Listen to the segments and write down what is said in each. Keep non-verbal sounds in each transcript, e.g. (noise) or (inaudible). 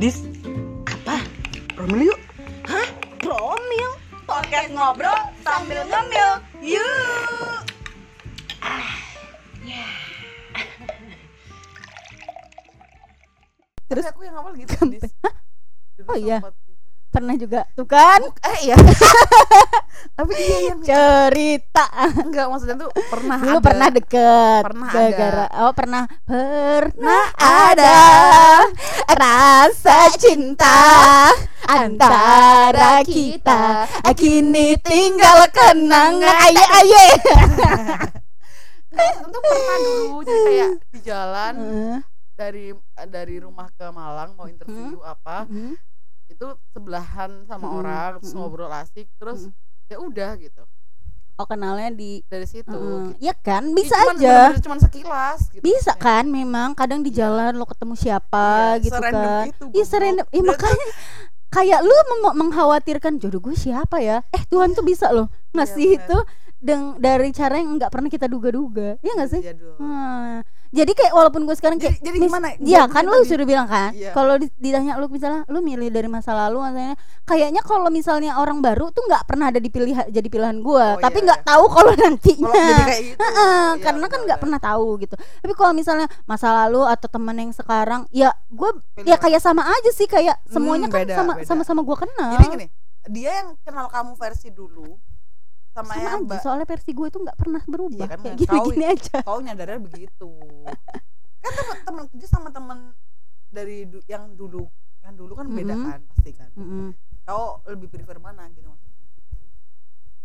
Dis, Apa? promil yuk. Hah? Promil? Podcast ngobrol sambil ngemil. Yuk. Terus Tapi aku yang awal gitu. Dis. Oh iya. sempet gitu. Pernah juga. Tuh kan? Eh iya. (laughs) Tapi iya yang cerita. enggak maksudnya tuh pernah Dulu ada. pernah deket. Pernah gara-gara oh pernah. Pernah ada rasa cinta antara kita. Kini tinggal kenangan. Aye aye Enggak, maksudnya tuh pernah dulu. Jadi kayak di jalan Heeh. dari dari rumah ke Malang mau interview apa Hmm. Itu sebelahan sama Mm-mm, orang terus mm-mm. ngobrol asik terus Mm-mm. ya udah gitu oh kenalnya di dari situ Heeh. gitu. ya kan Ya, bisa cuman aja cuman sekilas gitu bisa Kayak, kan memang kadang di Iya. jalan lo ketemu siapa iya, gitu kan itu, Iya serandom, ya makanya kayak lu mengkhawatirkan jodoh gue siapa ya? Eh Tuhan tuh bisa loh ngasih Iya, itu deng dari cara yang nggak pernah kita duga-duga, ya nggak sih? iya dong. Hmm. Jadi kayak walaupun gue sekarang jadi, kayak jadi mis- gimana? Iya kan lu sudah bilang kan Iya. kalau di- ditanya lu misalnya lu milih dari masa lalu misalnya kayaknya kalau misalnya orang baru tuh nggak pernah ada di pilih jadi pilihan gua. Oh, tapi iya, nggak iya. tahu kalau nantinya. Jadi kayak gitu. Heeh, iya, karena kan nggak bener. pernah tahu gitu. Tapi kalau misalnya masa lalu atau teman yang sekarang ya gue ya kayak sama aja sih kayak semuanya Hmm, kan beda, sama beda. sama sama gue kenal. Jadi gini dia yang kenal kamu versi dulu sama, sama yang aja soalnya versi gue itu nggak pernah berubah. Iya kan, kayak kau- gini-gini aja. kau nyadarnya begitu. (laughs) Kan teman teman kerja sama teman dari du- yang dulu. Yang dulu kan beda Mm-mm. kan pasti kan. Mm-mm. kau lebih prefer mana gitu maksudnya?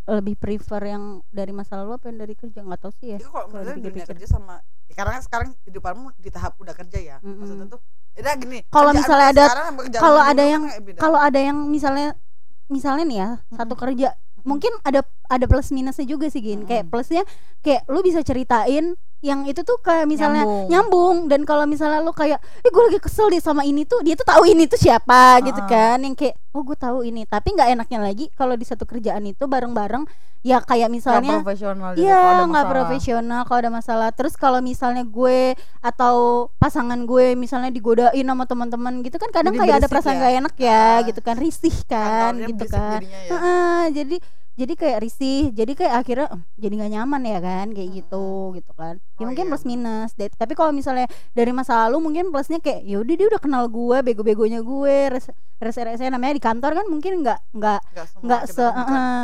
Lebih prefer yang dari masa lalu apa yang dari kerja? Nggak tahu sih ya. Itu kalau menurut dunia dipikir-pikir. kerja sama ya, karena kan sekarang kehidupanmu di tahap udah kerja ya. Mm-mm. maksudnya tuh ya gini Kalau misalnya ada- kalau ada kan yang- beda. kalau ada yang misalnya misalnya nih ya satu kerja mungkin ada ada plus minusnya juga sih gin kayak Mm-mm. plusnya kayak lu bisa ceritain yang itu tuh kayak misalnya Nyambung. nyambung, dan kalau misalnya lu kayak eh gue lagi kesel deh sama ini tuh dia tuh tahu ini tuh siapa gitu Ah. kan yang kayak oh gue tahu ini tapi nggak enaknya lagi kalau di satu kerjaan itu bareng-bareng ya kayak Nggak misalnya profesional kalau Iya ada nggak profesional kalau ada masalah. Terus kalau misalnya gue atau pasangan gue misalnya digodain sama teman-teman gitu kan kadang Jadi kayak ada perasaan ya? gak enak ya Ah. gitu kan risih kan gitu kan. ya. Heeh, jadi jadi kayak risih jadi kayak akhirnya "Eh, jadi nggak nyaman ya kan? Kayak gitu gitu kan. Ya Oh, mungkin iya, plus bener. minus deh tapi kalau misalnya dari masa lalu mungkin plusnya kayak ya udah dia udah kenal gue bego-begonya gue res res res namanya di kantor kan mungkin nggak nggak nggak se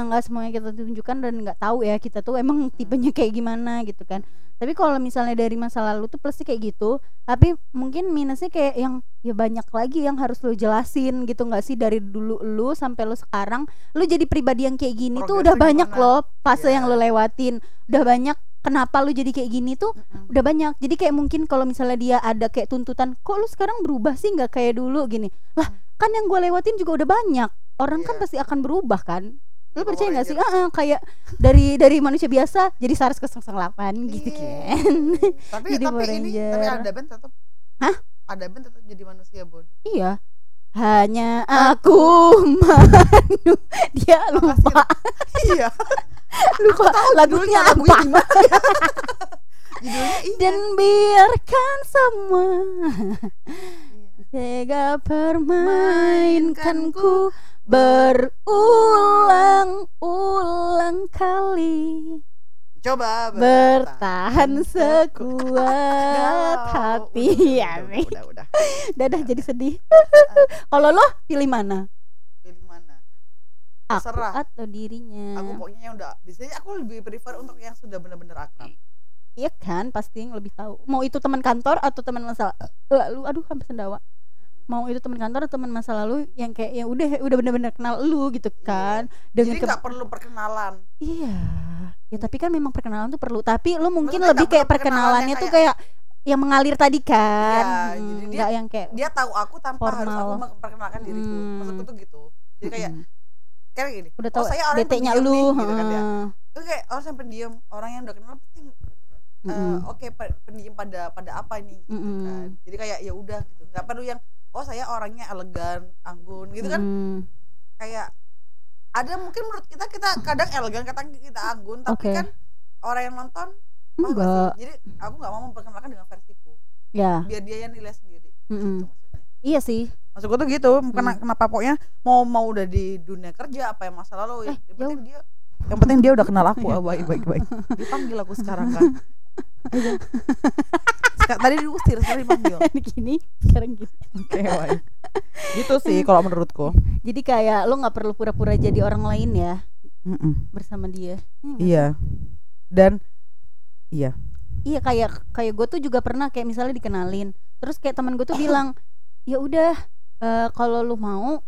nggak semuanya kita tunjukkan dan nggak tahu ya kita tuh emang tipenya kayak gimana gitu kan tapi kalau misalnya dari masa lalu tuh plusnya kayak gitu. Tapi mungkin minusnya kayak yang ya banyak lagi yang harus lo jelasin gitu. Nggak sih dari dulu lu sampai lu sekarang lu jadi pribadi yang kayak gini tuh udah banyak gimana? loh fase Iya. yang lo lewatin. Udah banyak kenapa lu jadi kayak gini tuh Mm-mm. udah banyak. Jadi kayak mungkin kalau misalnya dia ada kayak tuntutan kok lu sekarang berubah sih nggak kayak dulu? Gini. Lah kan yang gue lewatin juga udah banyak. Orang kan Iya. pasti akan berubah kan lu Ya, percaya nggak sih? Ah ah, kayak dari dari manusia biasa jadi SARS 008 gitu Iya. kan. (laughs) Tapi Jadi tapi ini tapi ada band tetap Hah? ada band tetap jadi manusia bodoh iya. Hanya aku manu. (laughs) Dia lupa. (laughs) Iya. Lupa lagunya Judulnya lagunya apa. judulnya iya. Dan biarkan semua Iya. tega permainkanku berulang-ulang kali coba bertahan sekuat (laughs) Galau. hati. Udah, ya udah, udah, udah, dadah jadi sedih. (laughs) Kalau lo pilih mana? Pilih mana? Aku Terserah. atau dirinya? Aku pokoknya yang udah biasanya aku lebih prefer untuk yang sudah benar-benar akrab. Iya kan pasti yang lebih tahu. Mau itu teman kantor atau teman masa lalu? Aduh sampai sendawa mau itu teman kantor atau teman masa lalu yang kayak yang udah udah benar-benar kenal lu gitu kan. Dengan jadi ke- nggak perlu perkenalan. Iya. Ya tapi kan memang perkenalan tuh perlu. Tapi lu mungkin Maksudnya lebih kayak perkenalannya yang tuh kayak yang mengalir tadi kan. Iya, Hmm, jadi dia- yang kayak dia tahu aku tanpa harus Formal. aku memperkenalkan diriku Hmm. maksudku tuh gitu. Jadi kayak mm, kayak gini udah oh, tahu saya orang yang lu. nih, gitu kan ya. itu kayak orang yang pendiam. Orang yang udah kenal pasti eh, Mm-mm. oke pe- pendiam pada pada apa ini? Gitu Mm-mm. kan. Jadi kayak ya udah gitu. Nggak perlu yang oh saya orangnya elegan anggun gitu kan? Mm. kayak ada mungkin menurut kita kita kadang elegan kadang kita anggun tapi Oke. kan orang yang nonton enggak. jadi aku nggak mau memperkenalkan dengan versiku. Ya. Biar dia yang nilai sendiri. Mm-mm. gitu iya sih. Maksud gue tuh gitu kena Hmm. kenapa pokoknya mau mau udah di dunia kerja apa yang masa lalu ya Eh, yang penting dia yang penting dia udah kenal aku ah, baik baik baik. Dipanggil aku sekarang kan (laughs) tadi diusir sekarang (laughs) dipanggil gini sekarang gini. Oke baik gitu sih kalau menurutku. jadi kayak lo nggak perlu pura-pura jadi orang lain ya? Mm-mm. bersama dia. Hmm. iya. Dan iya. Iya kayak kayak gue tuh juga pernah kayak misalnya dikenalin terus kayak teman gue tuh bilang ya udah eh, kalau lu mau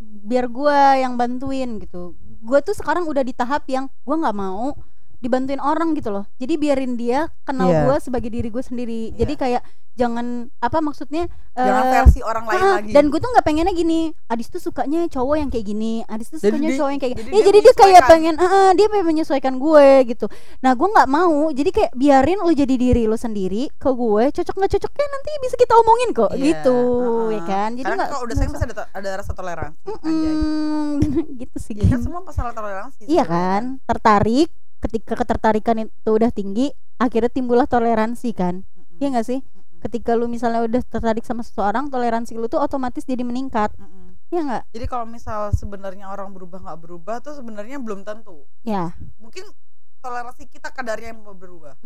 biar gue yang bantuin gitu. Gue tuh sekarang udah di tahap yang gue nggak mau dibantuin orang gitu loh. Jadi biarin dia kenal Iya. gue sebagai diri gue sendiri. Jadi Iya. kayak jangan apa maksudnya jangan eh, versi orang lain ah, lagi. dan gue tuh nggak pengennya gini. Adis tuh sukanya cowok yang kayak gini. Adis tuh Jadi sukanya dia- cowok yang kayak jadi gini. ya dia jadi dia kayak pengen ah, ah, dia pengen menyesuaikan gue gitu. Nah gue nggak mau. Jadi kayak biarin lu jadi diri lu sendiri ke gue. Cocok nggak cocoknya nanti bisa kita omongin kok. Iya, gitu uh-uh. ya kan? Jadi karena nggak kalau udah sayang pasti ada, ada rasa toleransi. Anjay. Mm-mm, (laughs) gitu sih. Ya kan semua masalah toleransi iya kan? Tertarik ketika ketertarikan itu udah tinggi akhirnya timbullah toleransi kan Mm-mm. Iya nggak sih ketika lu misalnya udah tertarik sama seseorang toleransi lu tuh otomatis jadi meningkat Mm-mm. ya nggak Jadi kalau misal sebenarnya orang berubah nggak berubah tuh sebenarnya belum tentu. ya Mungkin toleransi kita kadarnya yang mau berubah.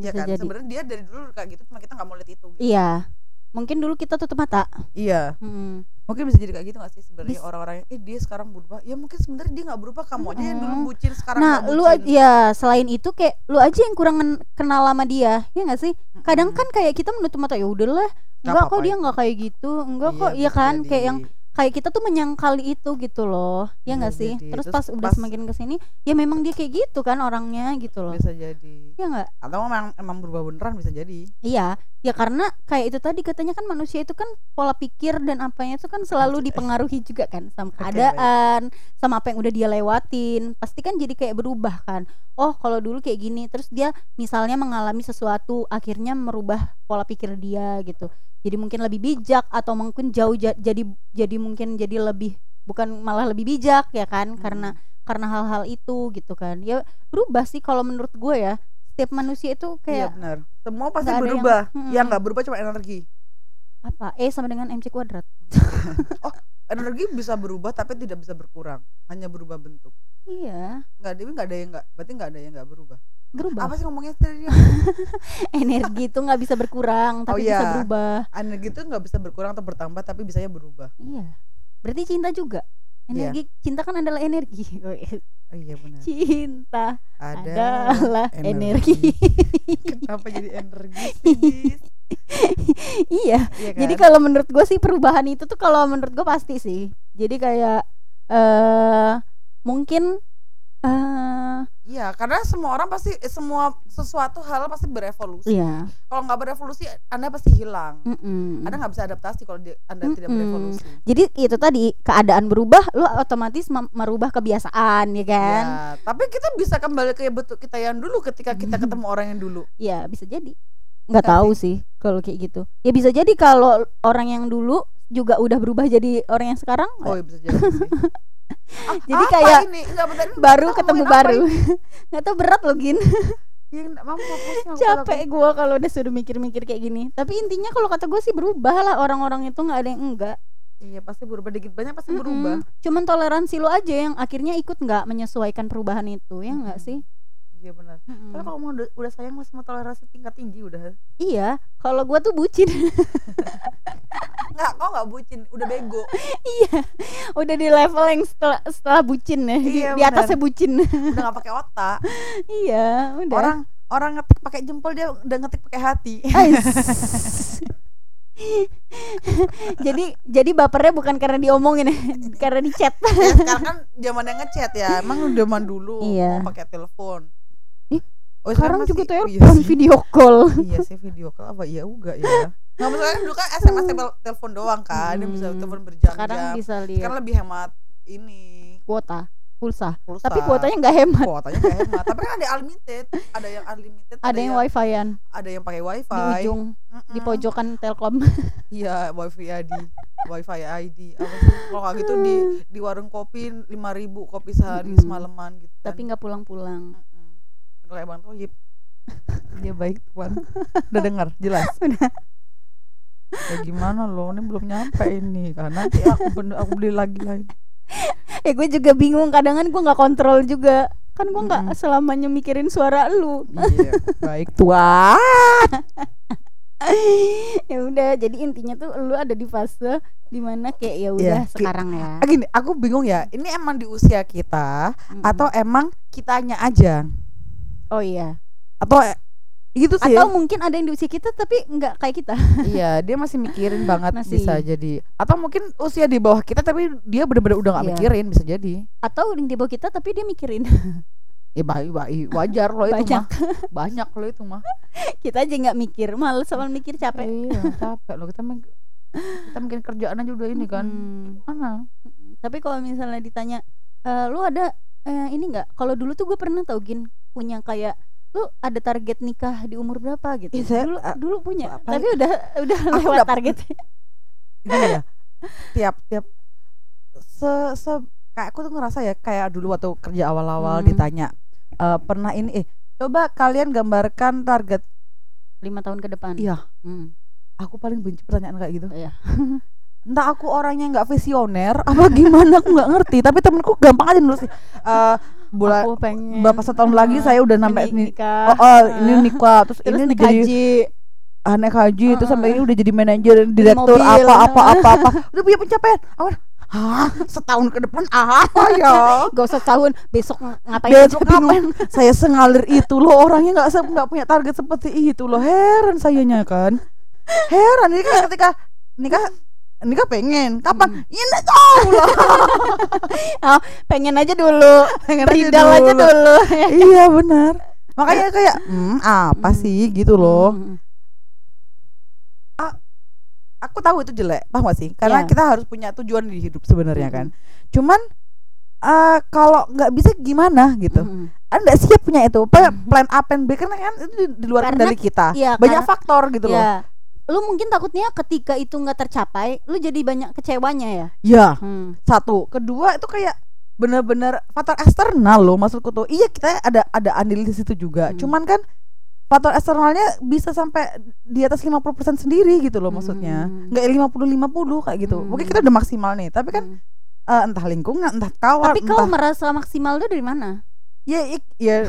Iya bisa kan? Sebenarnya dia dari dulu kayak gitu cuma kita nggak mau lihat itu. Gitu. iya mungkin dulu kita tutup mata Iya. Mm. Mungkin bisa jadi kayak gitu gak sih sebenarnya orang-orang yang eh dia sekarang berubah. Ya mungkin sebenarnya dia nggak berubah kamu aja yang dulu bucin sekarang nah lu bucin. a- ya selain itu kayak lu aja yang kurang kenal sama dia ya nggak sih? Kadang kan kayak kita menutup mata ya udahlah Nggak enggak kok dia nggak kayak gitu enggak kok Iya, iya bisa kan? kayak yang kayak kita tuh menyangkali itu gitu loh. Ya Bisa nggak sih? jadi. terus, Terus pas udah pas- semakin ke sini ya memang dia kayak gitu kan orangnya gitu loh. Bisa jadi. ya nggak? Atau emang emang berubah beneran bisa jadi. iya. Ya karena kayak itu tadi katanya kan manusia itu kan pola pikir dan apanya itu kan selalu dipengaruhi juga kan sama keadaan sama apa yang udah dia lewatin. Pasti kan jadi kayak berubah kan. Oh kalau dulu kayak gini terus dia misalnya mengalami sesuatu akhirnya merubah pola pikir dia gitu. Jadi mungkin lebih bijak atau mungkin jauh ja- jadi jadi mungkin jadi lebih bukan malah lebih bijak ya kan karena karena hal-hal itu gitu kan ya berubah sih kalau menurut gue ya setiap manusia itu Iya kayak benar. Semua pasti yang- berubah. Yang nggak berubah cuma energi. apa E sama dengan MC kuadrat (laughs) Energi bisa berubah tapi tidak bisa berkurang. Hanya berubah bentuk. iya nggak ada yang nggak. Berarti nggak ada yang nggak berubah. Berubah Apa sih ngomongnya tadi? (laughs) energi itu nggak bisa berkurang tapi bisa iya. berubah energi itu nggak bisa berkurang atau bertambah tapi bisanya berubah. iya berarti cinta juga Iya. energi cinta kan adalah energi Oh iya benar. cinta Ada adalah energi, (laughs) Kenapa jadi energi sih? (laughs) Iya Iya kan? jadi kalau menurut gue sih perubahan itu tuh kalau menurut gue pasti sih jadi kayak eh mungkin eh Iya, karena semua orang pasti eh, semua sesuatu hal pasti berevolusi. iya Kalau nggak berevolusi, Anda pasti hilang. mm-mm. Anda nggak bisa adaptasi kalau di- Anda tidak Mm-mm. berevolusi. jadi itu tadi keadaan berubah lu otomatis merubah kebiasaan ya kan Ya, tapi kita bisa kembali ke bentuk kita yang dulu ketika kita ketemu orang yang dulu. ya bisa jadi nggak Nggak tahu sih kalau kayak gitu ya bisa jadi kalau orang yang dulu juga udah berubah jadi orang yang sekarang Oh, iya bisa jadi sih. (laughs) Ah, Jadi apa kayak ini? Nggak, bentar, baru ketemu baru (laughs) nggak tahu berat loh gin Ya, mampu capek gue kalau udah suruh mikir-mikir kayak gini tapi intinya kalau kata gue sih berubah lah orang-orang itu nggak ada yang enggak Iya, pasti berubah dikit banyak pasti Mm-mm. berubah. cuman toleransi lo aja yang akhirnya ikut nggak menyesuaikan perubahan itu ya nggak Mm-mm. sih Iya benar. Mm-mm. Tapi kalau mau udah, udah sayang masih mau toleransi tingkat tinggi udah. iya kalau gue tuh bucin (laughs) Enggak, kok nggak bucin, udah bego. (laughs) iya udah di level yang setelah setelah bucin ya di, Iya, di atasnya bucin Udah nggak pakai otak. (laughs) iya udah Orang orang ngetik pakai jempol dia udah ngetik pakai hati. Jadi jadi bapernya bukan karena diomongin ya karena di chat ya, sekarang kan zaman yang ngechat ya. Emang zaman dulu Iya. mau pakai telepon. Oh, sekarang masih- juga oh, iya telepon sih. video call iya sih video call apa iya juga ya. Nggak maksudnya kan dulu kan (laughs) SMS tel- telepon doang kan, dia bisa Hmm. telepon sekarang berjam-jam. bisa Sekarang lihat lebih hemat ini kuota pulsa pulsa. tapi kuotanya nggak hemat kuotanya nggak hemat. Tapi kan ada unlimited, ada yang unlimited, ada yang wifi-an ada yang pakai wifi. di ujung Mm-mm. di pojokan telkom (laughs) Iya, wifi ID, wifi ID. Apa sih? Kalau kayak gitu di (laughs) di warung kopi 5000 kopi sehari Mm-mm. semalaman gitu kan. tapi nggak pulang-pulang kayak Bang Toyib. (laughs) Dia baik tuan. (laughs) Udah dengar, jelas. (laughs) ya gimana loh ini belum nyampe ini. Kan nanti aku bener aku beli lagi lain. Ya gue juga bingung. Kadang kan gue nggak kontrol juga. Kan gue nggak Mm-mm. selamanya mikirin suara lu. Iya baik tuan. Ya udah jadi intinya tuh lu ada di fase di mana kayak ya udah Iya, ki- sekarang ya. Ah, gini aku bingung ya. Ini emang di usia kita Mm-mm. atau emang kitanya aja oh iya. Atau gitu sih. Atau mungkin ada yang di usia kita tapi nggak kayak kita. (laughs) Iya dia masih mikirin banget Masih. bisa jadi. Atau mungkin usia di bawah kita tapi dia bener-bener udah gak Iya. mikirin bisa jadi. Atau yang di bawah kita tapi dia mikirin. (laughs) Ya baik baik. Wajar loh itu Banyak. mah. (laughs) Banyak. Loh itu mah. Kita aja nggak mikir males sama mikir capek. Iya capek loh. Kita kita mungkin kerjaan aja udah ini kan. Hmm. mana? Tapi kalau misalnya ditanya "Eh, lu ada eh, ini nggak? Kalau dulu tuh gue pernah tau gin punya kayak lu ada target nikah di umur berapa gitu Ih, saya- dulu a- dulu punya apa- tapi udah udah Aku lewat nggak target gini ya tiap tiap se se kayak aku tuh ngerasa ya kayak dulu waktu kerja awal-awal Hmm. ditanya "Eh, pernah ini eh coba kalian gambarkan target lima tahun ke depan Iya. Hmm. aku paling benci pertanyaan kayak gitu Iya. (laughs) entah aku orangnya nggak visioner apa gimana aku nggak ngerti tapi temenku gampang aja nulis Eh, bulan aku pengen. berapa setahun lagi saya udah sampai ini nikah oh, oh, ini nikah terus, terus ini jadi haji. naik haji. Terus Heeh. sampai ini udah jadi manajer direktur mobil. apa apa apa apa. (laughs) Udah punya pencapaian. Apa Hah, setahun ke depan apa ya? (laughs) Gak usah tahun besok ng- ngapain besok ngapain? (laughs) Saya sengalir itu loh. Orangnya nggak nggak punya target seperti itu loh. Heran sayanya kan. Heran. Ini kan ketika nikah nikah pengen. Kapan? Hmm. ini tahu lah. (laughs) Pengen aja dulu. (laughs) Pengen beridal aja dulu. (laughs) Iya benar. Makanya kayak hmm apa Hmm. sih? gitu loh. Hmm. aku tahu itu jelek paham gak sih? Karena Iya. kita harus punya tujuan di hidup sebenarnya kan. cuman eh, kalau nggak bisa gimana gitu? Hmm. anda siap punya itu. Plan A plan B karena kan itu di, di luar Karena- kendali kita. iya, banyak karena- faktor gitu loh. ya lu mungkin takutnya ketika itu nggak tercapai lu jadi banyak kecewanya ya ya hmm. satu kedua itu kayak bener-bener faktor eksternal loh maksudku tuh iya kita ada ada andil di situ juga Hmm. cuman kan faktor eksternalnya bisa sampai di atas 50% sendiri gitu loh maksudnya Hmm. nggak 50 50 kayak gitu mungkin kita Hmm. udah maksimal nih tapi kan Hmm. eh, entah lingkungan entah kawan tapi kau entah merasa maksimal tuh dari mana ya ik- ya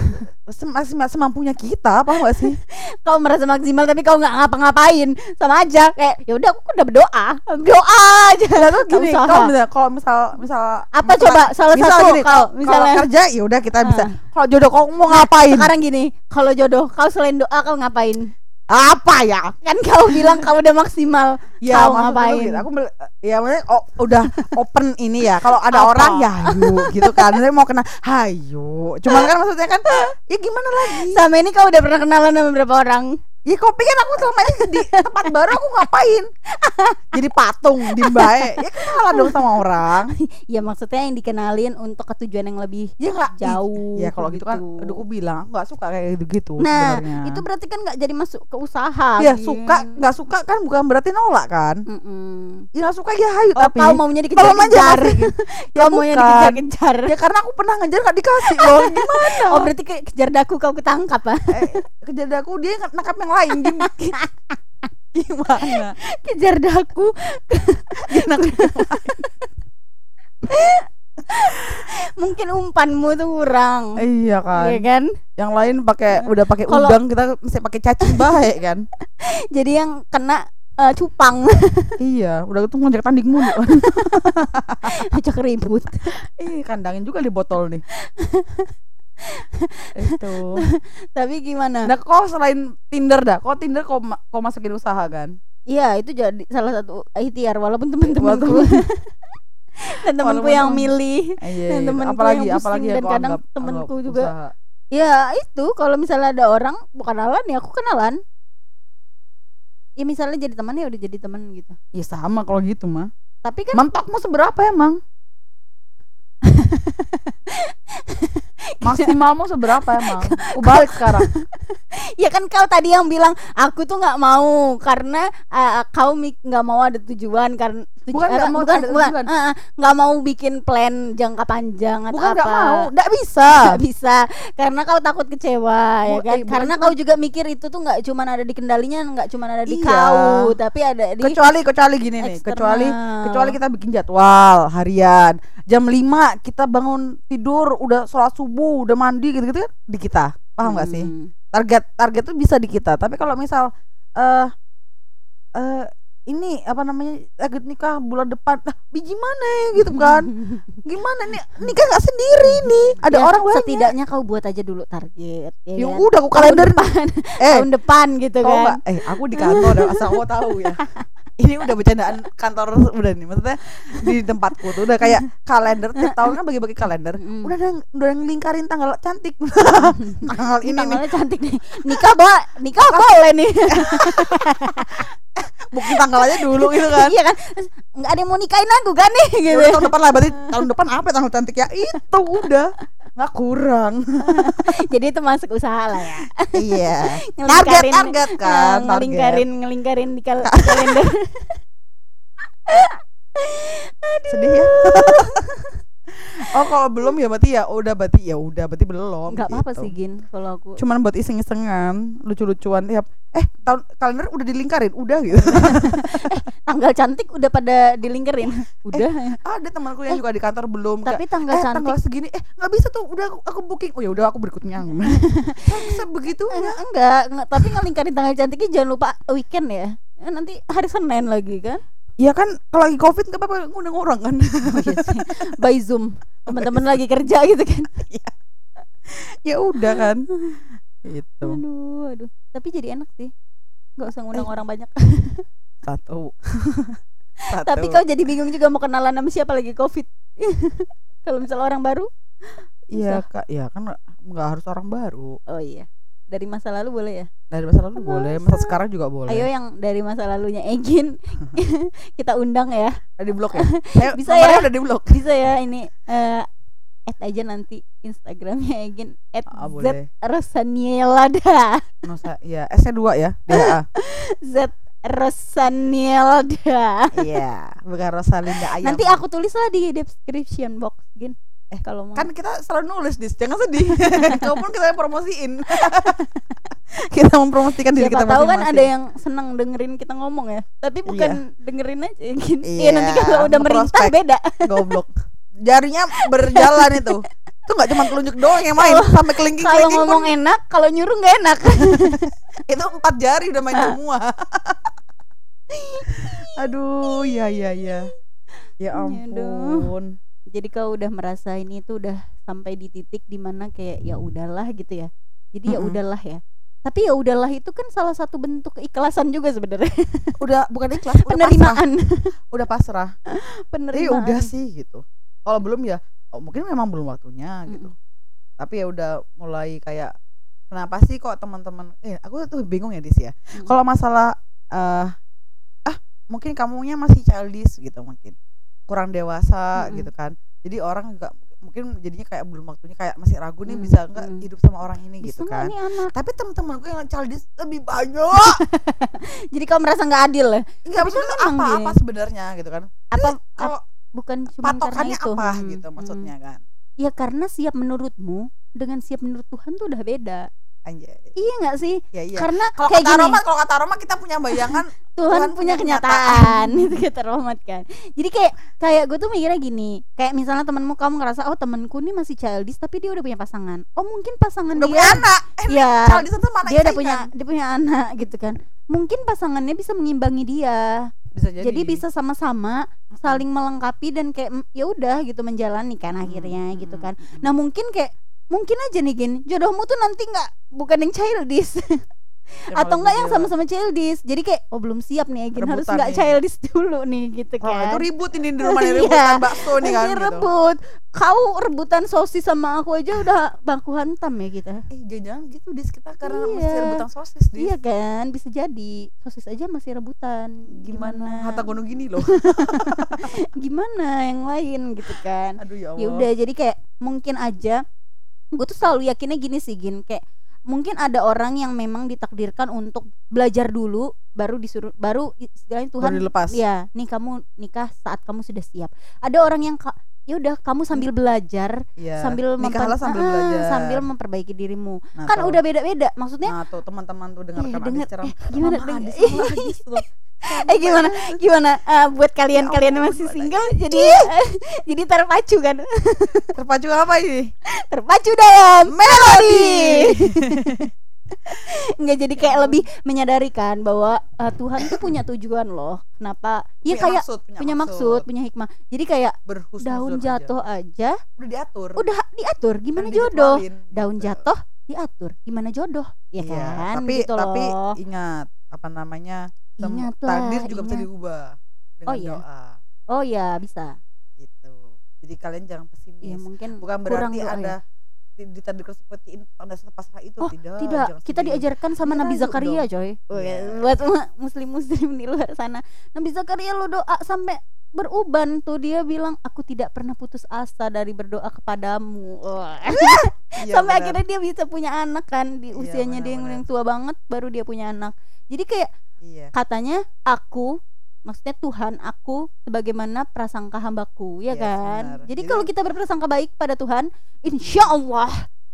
semaksimal semampunya kita apa gak sih? (laughs) Kau merasa maksimal tapi kau nggak ngapa-ngapain. Sama aja kayak ya udah aku udah berdoa. Doa aja. Ya tuh gini kalau misal kalau misal misal apa misal- coba? Salah misal satu gini, kau kalau misalnya kerja ya udah kita bisa. Ah. kalau jodoh kau mau ngapain? sekarang gini kalau jodoh kau selain doa kau ngapain apa ya kan kau bilang kau udah maksimal ya Kau ngapain? gitu. aku ya maksudnya oh, udah open ini ya kalau ada Apa? orang ya gitu kan saya mau kena hayo cuman kan maksudnya kan ya gimana lagi sama ini kau udah pernah kenalan sama beberapa orang ya kau pikir aku selama ini di tempat baru aku ngapain? Jadi patung di baik ya kalah dong sama orang. Ya maksudnya yang dikenalin untuk ketujuan yang lebih ya nggak? Jauh ya kalau gitu kan udah aku bilang aku nggak suka kayak gitu gitu nah sebenarnya. itu berarti kan nggak jadi masuk ke usaha ya Gin. suka nggak suka kan bukan berarti nolak kan? Ya nggak suka ya hayu oh tapi kau maunya dikejar-kejar masih. (laughs) ya maunya dikejar-kejar. Ya karena aku pernah ngejar nggak dikasih loh. (laughs) Gimana? Oh berarti kejar daku kau ketangkap ah. Eh, kejadian aku dia nangkap yang lain (laughs) gim- gimana? Kejar daku. (laughs) Mungkin umpanmu tuh kurang. Iya kan? Iya kan? Yang lain pakai udah pakai udang kita masih pakai cacing baik kan? (laughs) Jadi yang kena eh, cupang. Iya udah itu ngajak tanding mulu. Ajak ribut. Ih kandangin juga di botol nih itu. (laughs) Tapi gimana? Nah kok selain Tinder dah kok Tinder kok ma- kok masukin usaha kan? Iya itu jadi salah satu ikhtiar walaupun teman-temanku (laughs) dan temanku yang temen- milih. Eh, iya, Dan iya. temenku apalagi yang apalagi pusing yang dan kau kadang anggap- temenku anggap juga. usaha. ya itu. Kalau misalnya ada orang bukan kenalan ya aku kenalan. Ya misalnya jadi teman ya udah jadi teman gitu. Ya sama kalau gitu mah. Tapi kan mentokmu seberapa emang (laughs) maksimalmu seberapa emang? Aku balik sekarang. (laughs) Ya kan kau tadi yang bilang aku tuh nggak mau. Karena uh, kau nggak mau ada tujuan karena Bukan nggak mau bukan ada bukan. nggak mau bikin plan jangka panjang atau bukan apa. nggak mau nggak bisa. (laughs) Nggak bisa. Karena kau takut kecewa ya Bu- kan? eh, karena kau juga mikir itu tuh nggak cuma ada di kendalinya nggak cuma ada di Iya. kau tapi ada di kecuali kecuali gini nih eksternal. kecuali kecuali kita bikin jadwal harian. Jam 5 kita bangun tidur udah sholat subuh udah mandi gitu gitu kan di kita. Paham nggak sih? Hmm. target target tuh bisa di kita. Tapi kalau misal eh eh ini apa namanya target nikah bulan depan nah biji mana ya? Gitu kan. (laughs) Gimana nih nikah nggak sendiri nih. Ada Ya, orang banyak. setidaknya kau buat aja dulu target ya ya kan? udah aku tahun kalender depan. (laughs) eh tahun depan gitu kan. nggak? Eh aku di kantor asal kau tahu ya. (laughs) Ini udah bercandaan kantor udah nih maksudnya di tempatku tuh udah kayak kalender tiap tahun kan bagi-bagi kalender. Mm. udah ada udah ngelingkarin tanggal cantik. Tanggal ini ini nih. Tanggalnya cantik nih. Nikah ba nikah boleh nih booking tanggal aja dulu gitu kan. Iya kan? Nggak ada yang mau nikahin aku kan nih? Ya gitu. udah tahun depan lah berarti tahun depan apa ya tanggal cantik ya? Itu udah. Nggak kurang. (laughs) Jadi itu masuk usaha lah ya. Iya. (laughs) Target Ngelingkarin- target eh, kan target. ngelingkarin ngelingkarin di kal- (laughs) kalender. Sedih ya oh kalau belum ya berarti ya udah berarti ya udah berarti belum nggak apa-apa gitu. sih gin kalau aku cuman buat iseng-isengan lucu-lucuan tiap eh tahun kalender udah dilingkarin udah gitu. (laughs) Tanggal cantik udah pada dilingkerin udah. ada temanku yang juga di kantor belum tapi kayak, tanggal eh cantik tanggal segini eh nggak bisa tuh udah aku, aku booking. Oh ya udah aku berikutnya bisa begitu Eh, enggak, enggak tapi ngelingkarin tanggal cantiknya jangan lupa weekend ya. Eh, nanti hari Senin lagi kan ya kan kalau lagi covid nggak apa-apa ngundang orang kan. (laughs) Oh, iya sih. by zoom. Teman-teman lagi kerja gitu kan. (laughs) Ya udah kan. Itu aduh aduh. Tapi jadi enak sih. Nggak usah ngundang Eh. orang banyak. (laughs) Satu. Satu. tapi kau jadi bingung juga mau kenalan sama siapa lagi covid. Kalau misalnya orang baru iya kak. Ya kan nggak harus orang baru. Oh iya dari masa lalu boleh ya? Dari masa lalu boleh masa sekarang juga boleh. Ayo yang dari masa lalunya Egin (laughs) (laughs) kita undang ya. Ada di blog ya? (laughs) Ayo, Bisa ya? udah di blog bisa ya ini eh add aja nanti Instagramnya Egin at ah, Z boleh. Rosanielada Nosa ya S nya dua ya DA Z Rosanielda iya bukan Rosalinda ayam. Nanti aku tulis lah di description box Gin Eh, kalau mau kan kita selalu nulis dis. Jangan sedih. (laughs) Kau pun kita yang promosiin. (laughs) Kita mempromosikan diri siapa kita tahu kan ada yang senang dengerin kita ngomong ya. Tapi bukan dengerin aja Gin Iya Iya, nanti kalau udah merintah beda. Goblok. Jarinya berjalan itu. Itu nggak cuma telunjuk doang yang main. Sampai kelingking kalau ngomong enak kalau nyuruh nggak enak. (laughs) Itu empat jari udah main semua. Aduh ya ya ya ya Aduh. ampun jadi kau udah merasa ini tuh udah sampai di titik di mana kayak ya udahlah gitu ya jadi ya Mm-mm. udahlah ya tapi ya udahlah itu kan salah satu bentuk keikhlasan juga sebenarnya (laughs) udah bukan ikhlas udah pasrah penerimaan udah pasrah (laughs) penerimaan Iya udah sih gitu. Kalau belum ya oh, mungkin memang belum waktunya gitu. Tapi ya udah mulai kayak kenapa sih kok teman-teman eh aku tuh bingung ya Dis ya. Mm. Kalau masalah eh ah mungkin kamunya masih childish gitu mungkin. Kurang dewasa Mm-mm. gitu kan. Jadi orang juga mungkin jadinya kayak belum waktunya kayak masih ragu nih bisa nggak mm. hidup sama orang ini bisa gitu nggak kan. nih anak Tapi teman-temanku yang childish lebih (laughs) banyak. jadi kau merasa nggak adil ya tuh emang apa-apa gini. sebenarnya gitu kan. apa Kalau ap- bukan cuma karena itu apa Hmm, gitu hmm. maksudnya kan. ya karena siap menurutmu dengan siap menurut Tuhan tuh udah beda Anjay. iya nggak sih? Ya iya. karena Kalau kayak kata gini. Roma, kalau kata Roma kita punya bayangan (laughs) Tuhan, Tuhan punya punya kenyataan. (laughs) itu kata Romat kan. Jadi kayak kayak gue tuh mikirnya gini. Kayak misalnya temenmu kamu ngerasa oh temenku nih masih childish tapi dia udah punya pasangan. Oh mungkin pasangan udah dia punya anak. Eh, ya di sana mana dia udah punya dia punya anak (laughs) gitu kan. Mungkin pasangannya bisa mengimbangi dia. Bisa jadi. jadi, bisa sama-sama saling melengkapi dan kayak ya udah gitu menjalani kan akhirnya gitu kan. nah mungkin kayak mungkin aja nih gin jodohmu tuh nanti nggak bukan yang childish (laughs) atau enggak yang sama-sama childish jadi kayak oh belum siap nih Gin harus nggak childish (laughs) dulu nih gitu kan itu ribut ini di rumah (laughs) Iya. rebutan bakso nih kan gitu. rebut kau rebutan sosis sama aku aja udah bangku hantam ya kita Eh jangan gitu dis kita karena Iya. mesti rebutan sosis dis. iya kan bisa jadi sosis aja masih rebutan Gimana? Hatta gunung gini loh. gimana yang lain gitu kan Aduh ya Allah. ya udah jadi kayak mungkin aja gue tuh selalu yakinnya gini sih gin kayak mungkin ada orang yang memang ditakdirkan untuk belajar dulu baru disuruh baru istilahnya Tuhan Baru dilepas. ya nih kamu nikah saat kamu sudah siap ada orang yang ya udah kamu sambil belajar Iya. sambil memper- sambil Ah, sambil memperbaiki dirimu Nah, kan tuh. udah beda-beda maksudnya Nah, tuh teman-teman tuh eh, dengarkan denger, Adis ceram. eh, gimana Mama, deng- Adis sama Adis tuh. Eh gimana? gimana? Ah, buat kalian Ya kalian masih single jadi jadi terpacu kan? (laughs) Terpacu apa ini? terpacu dalam melodi! (laughs) nggak jadi kayak lebih menyadari kan bahwa eh, Tuhan tuh punya tujuan loh. Kenapa? Ya Punya kayak maksud, punya, punya maksud. punya hikmah. Jadi kayak daun aja. jatuh aja. Udah diatur. udah diatur. Gimana Kan jodoh? dijadwalin, daun gitu. jatuh diatur. Gimana jodoh? Ya Iya, kan? tapi gitu tapi loh. ingat apa namanya? Ingatlah, takdir juga bisa ingat. diubah dengan Oh, iya. doa oh ya bisa gitu. Jadi kalian jangan pesimis. ya mungkin Bukan berarti doa ya. Anda di- ditakdirkan seperti ini anda pasrah itu Oh, tidak. tidak kita sedih. diajarkan sama Iya, Nabi Zakaria dong. coy Oh, ya, Iya. (laughs) buat muslim muslim di luar sana Nabi Zakaria lo doa sampai beruban tuh dia bilang aku tidak pernah putus asa dari berdoa kepadamu Wah. (laughs) Iya, sampai benar. akhirnya dia bisa punya anak kan di Iya, usianya dia yang benar-benar. yang tua banget baru dia punya anak jadi kayak Iya. katanya aku maksudnya Tuhan aku sebagaimana prasangka hambaku ya Yes, kan? benar. jadi Jadi- kalau kita berprasangka baik pada Tuhan insya Allah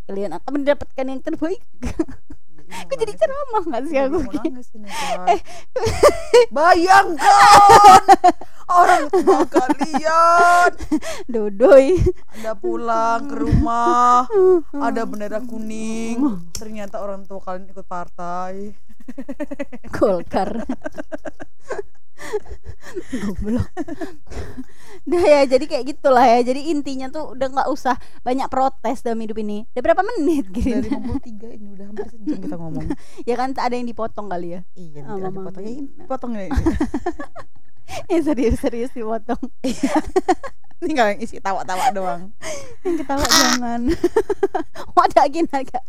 kalian akan mendapatkan yang terbaik. Iya, mau jadi ceramah nggak sih Iya, aku? Kak. Bayangkan! (laughs) Orang tua kalian! Dodoi. Anda pulang ke rumah ada bendera kuning. (laughs) Ternyata orang tua kalian ikut partai Golkar. Goblok. Udah ya jadi kayak gitulah ya. Jadi intinya tuh udah nggak usah banyak protes dalam hidup ini. Udah berapa menit dari gitu 53 ini udah hampir sejam kita ngomong. Ya kan ada yang dipotong kali ya? Iya nanti ada Mami. potongnya ini potongnya ini. (laughs) Ya serius-serius dipotong. Ini nggak yang isi tawa-tawa doang. Yang ketawa jangan (laughs) Wadah gini agak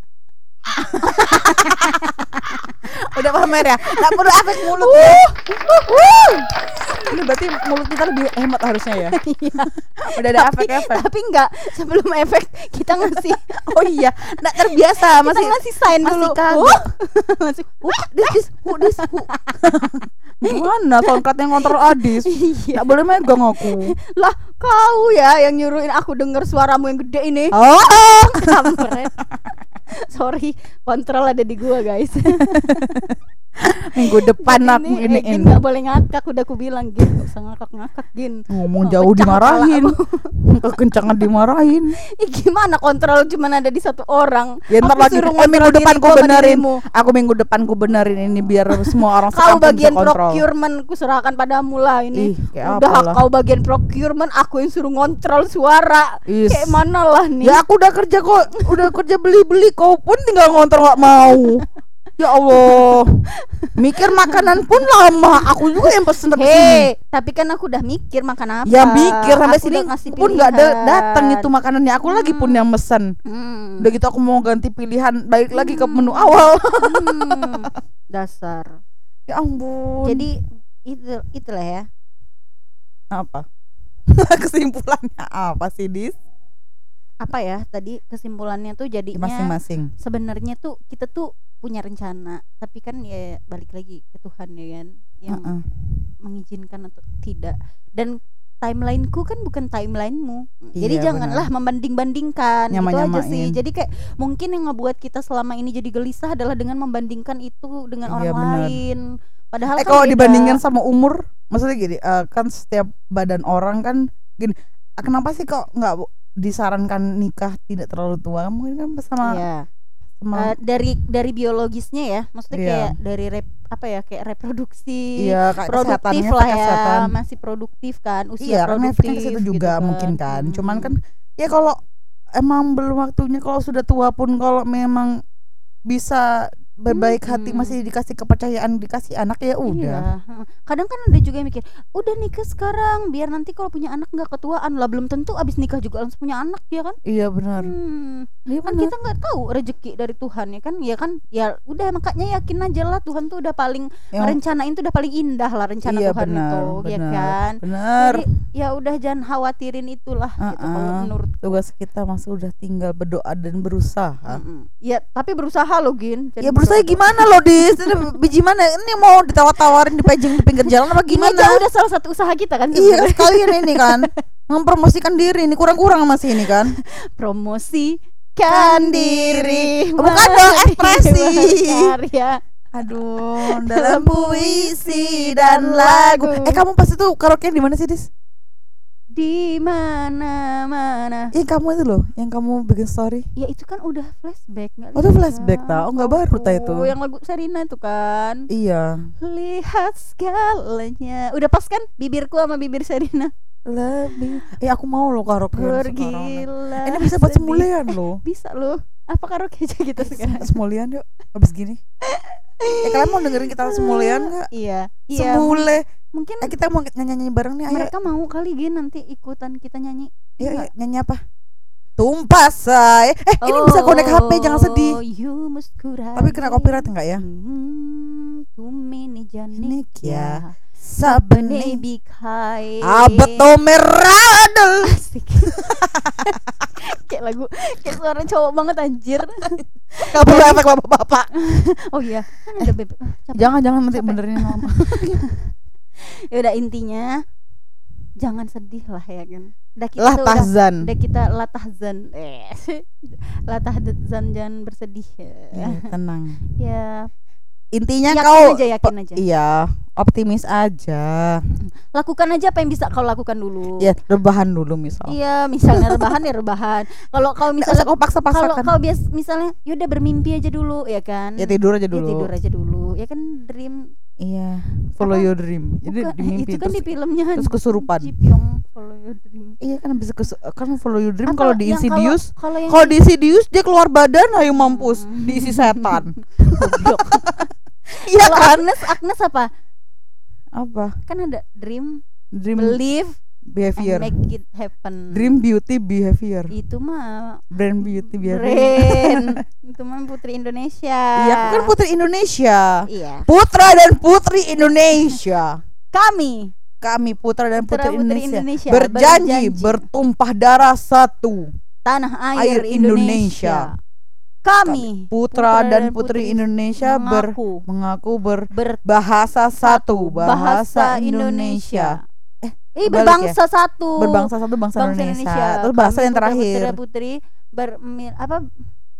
udah pamer ya nggak perlu efek mulut ya ini berarti mulut kita lebih hemat harusnya ya (laughs) Iya. udah ada Tapi- efek-efek Tapi enggak Sebelum efek Kita ngasih (laughs) oh iya nggak terbiasa Kita masih ngasih sign masih dulu kagak. Wuh. (laughs) Masih Wah, dis, dis, hu, dis, hu. Gimana tongkatnya ngontrol Adis? Iya Nggak boleh megang aku. Lah kau ya yang nyuruhin aku denger suaramu yang gede ini Oh, Kampret Sorry Kontrol ada di gua guys (laughs) (laughs) minggu depan aku ini ini. gak boleh ngakak Udah aku bilang Gin Gak usah ngakak-ngakak Gin Ngomong Oh, jauh dimarahin. Kekencangan (laughs) dimarahin. (laughs) Ih gimana kontrol cuman ada di satu orang Ya ntar Aku lagi eh, minggu depan ku benerin. Aku minggu depan ku benerin ini biar semua orang Kau bagian procurement Ku serahkan padamu lah ini Ih, Udah apalah. kau bagian procurement Aku yang suruh ngontrol suara Is. Kayak mana lah nih Ya aku udah kerja kok, udah kerja beli-beli kau pun tinggal ngontrol nggak mau. Ya Allah, (laughs) mikir makanan pun lama. Aku juga yang pesen sini. Hei, tapi kan aku udah mikir makan apa. Ya mikir sampai Aku sini ngasih pun nggak ada datang itu makanannya. Aku lagi pun yang mesen. Hmm. Udah gitu aku mau ganti pilihan, balik lagi ke menu awal. Hmm. (laughs) Dasar. ya ampun. Jadi itu itulah ya. apa? (laughs) Kesimpulannya apa sih, Dis? Apa ya tadi kesimpulannya tuh jadinya Masing-masing. sebenarnya tuh kita tuh punya rencana, tapi kan ya balik lagi ke Tuhan ya kan yang Heeh. mengizinkan atau tidak. Dan timelineku kan bukan timelinemu. Jadi Iya, janganlah membanding-bandingkan gitu aja sih. Jadi kayak mungkin yang ngebuat kita selama ini jadi gelisah adalah dengan membandingkan itu dengan Iya, orang benar. lain. Padahal Eh kan kalau beda. dibandingkan sama umur, maksudnya gini, eh, kan setiap badan orang kan gini. ah, Kenapa sih kok nggak disarankan nikah tidak terlalu tua? Mungkin kan sama Iya. Eh, dari dari biologisnya ya, maksudnya Iya. kayak dari rep, apa ya kayak reproduksi iya kayak produktif lah ya, kesehatan. masih produktif kan, usia Iya, kan produktif situ gitu juga kan. mungkin kan. Cuman Mm. kan ya kalau emang belum waktunya kalau sudah tua pun kalau memang bisa berbaik hati Mm-mm. masih dikasih kepercayaan dikasih anak ya udah. Iya. Kadang kan ada juga yang mikir, udah nikah sekarang biar nanti kalau punya anak nggak ketuaan lah belum tentu abis nikah juga langsung punya anak ya kan? Iya benar. Hmm, Iya kan kita nggak tahu rezeki dari Tuhan ya kan? Ya kan, ya udah makanya yakin aja lah Tuhan tuh udah paling Yang- rencanain tuh udah paling indah lah rencana Iya, Tuhan benar, itu, ya benar. kan? Benar. Jadi ya udah jangan khawatirin itulah gitu kalau menurut Tugas kita masih udah tinggal berdoa dan berusaha. Mm-mm. Ya, tapi berusaha lo Gin. Jangan Ya berusaha saya gimana loh dis? Ini biji mana? Ini mau ditawar-tawarin dipajang di pinggir jalan apa Gini aja gimana? udah salah satu usaha kita kan iya sekalian ini kan. (laughs) Mempromosikan diri ini kurang-kurang masih ini kan. Promosikan diri Bukan dong, ekspresi. berkarya. aduh dalam puisi dan lagu. Eh kamu pas itu karaoke di mana sih dis di mana mana Yang kamu itu loh, yang kamu bikin story. ya itu kan udah flashback nggak Oh, itu lihat flashback, tau? Oh, nggak baru, tau itu. Oh, yang lagu Serina itu kan Iya. lihat segalanya udah pas kan bibirku sama bibir Serina Lebih. Eh aku mau loh karaoke bergila Ini bisa buat semulian loh. (laughs) bisa loh apa karaoke aja gitu sekarang Semulian yuk. Habis gini. (laughs) Eh kalian mau dengerin kita semulian nggak? iya iya Semule. Mungkin Eh kita mau nyanyi-nyanyi bareng nih. Ayo, mereka mau kali gini nanti ikutan kita nyanyi ayo, Enggak. ayo, nyanyi apa? Tumpah say. Eh ini bisa connect HP, jangan sedih. Oh, Tapi kena copyright enggak ya? Hmm, tumini janik Nik ya. ya Abeto meradel. Asik (laughs) Kayak lagu Kayak suara cowok banget anjir Gak perlu efek bapak-bapak. Oh iya Kan ada bebek Ah, capek. Jangan jangan nanti benerin mama. (laughs) (laughs) Ya udah intinya Jangan sedih lah ya kan Udah kita Lah udah tahzan. Udah kita latahzan eh, (laughs) Latahzan jangan bersedih Iya, ya tenang. (laughs) Ya Intinya Yakin kau aja yakin aja Iya, optimis aja. Lakukan aja apa yang bisa kau lakukan dulu Ya, rebahan dulu misal. Iya misalnya rebahan ya rebahan Kalau kau misalnya kau kalau paksa-paksakan. kau bias misalnya yaudah bermimpi aja dulu ya kan Ya tidur aja Ya, dulu. tidur aja dulu ya kan dream Iya, follow Apa? your dream. Jadi Bukan, di mimpi itu kan di terus filmnya terus kesurupan. Follow your dream Iya kan bisa kes kan follow your dream kalau di Insidious. kalau di Insidious dia keluar badan ayo mampus Hmm. diisi setan. (laughs) Iya kan? Agnes Agnes apa Apa? kan ada dream Dream believe behavior. and make it happen Dream beauty behavior. itu mah Brand beauty behavior. brain (laughs) itu mah putri Indonesia Iya, kan putri Indonesia. iya Putra dan putri Indonesia. kami Kami putra dan Putra putri putri Indonesia, Indonesia berjanji, berjanji. bertumpah darah satu. tanah Air air, Indonesia. Indonesia. Kami Putra dan putri Indonesia ber mengaku mengaku ber berbahasa satu, bahasa bahasa Indonesia. Indonesia. Ih, berbangsa satu. Berbangsa satu bangsa, Bangsa Indonesia. Terus bahasa Kami yang terakhir. Putri ber apa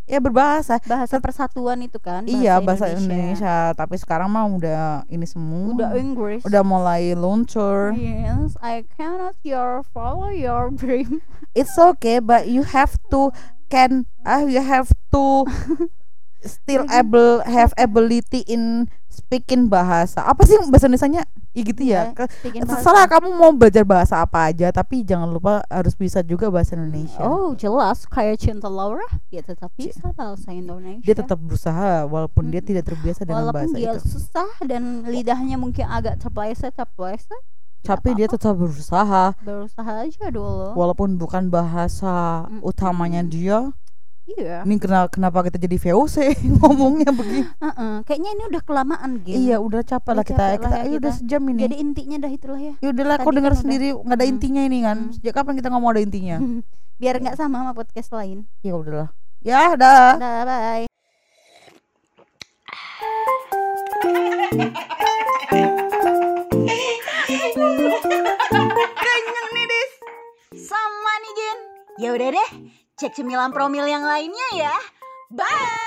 Ya berbahasa. bahasa persatuan itu kan? iya, bahasa Indonesia. Tapi sekarang mah udah ini semua. Udah English. udah mulai luntur. Yes, I cannot your follow your dream. It's okay, but you have to can ah you have to (laughs) still able have ability in speaking bahasa. Apa sih bahasa Indonesianya? Ya gitu ya. Bahasa. Terserah kamu mau belajar bahasa apa aja, tapi jangan lupa harus bisa juga bahasa Indonesia. Oh, jelas kayak Cinta Laura, dia tetap bisa bahasa Indonesia. Dia tetap berusaha walaupun dia tidak terbiasa dengan walaupun bahasa dia itu. susah dan lidahnya mungkin agak terpleset terpleset Tapi dia tetap berusaha berusaha aja dulu walaupun bukan bahasa Mm-mm. utamanya dia. Iya Ini kenapa kenapa kita jadi VOC (laughs) ngomongnya begini? Heeh, kayaknya ini udah kelamaan gitu Iya, udah capek lah kita. capek Kita, lah ya ayo udah sejam ini. jadi intinya dah itulah ya Ya udahlah, kau Tadi dengar kan sendiri nggak ada Hmm. intinya ini kan. Hmm. Sejak kapan kita ngomong ada intinya? (laughs) biar nggak sama sama podcast lain ya udahlah. Ya, dah. dah bye Kenyang nih, Dis. Sama nih, Jen. Ya udah deh, cek cemilan promil yang lainnya ya. Bye!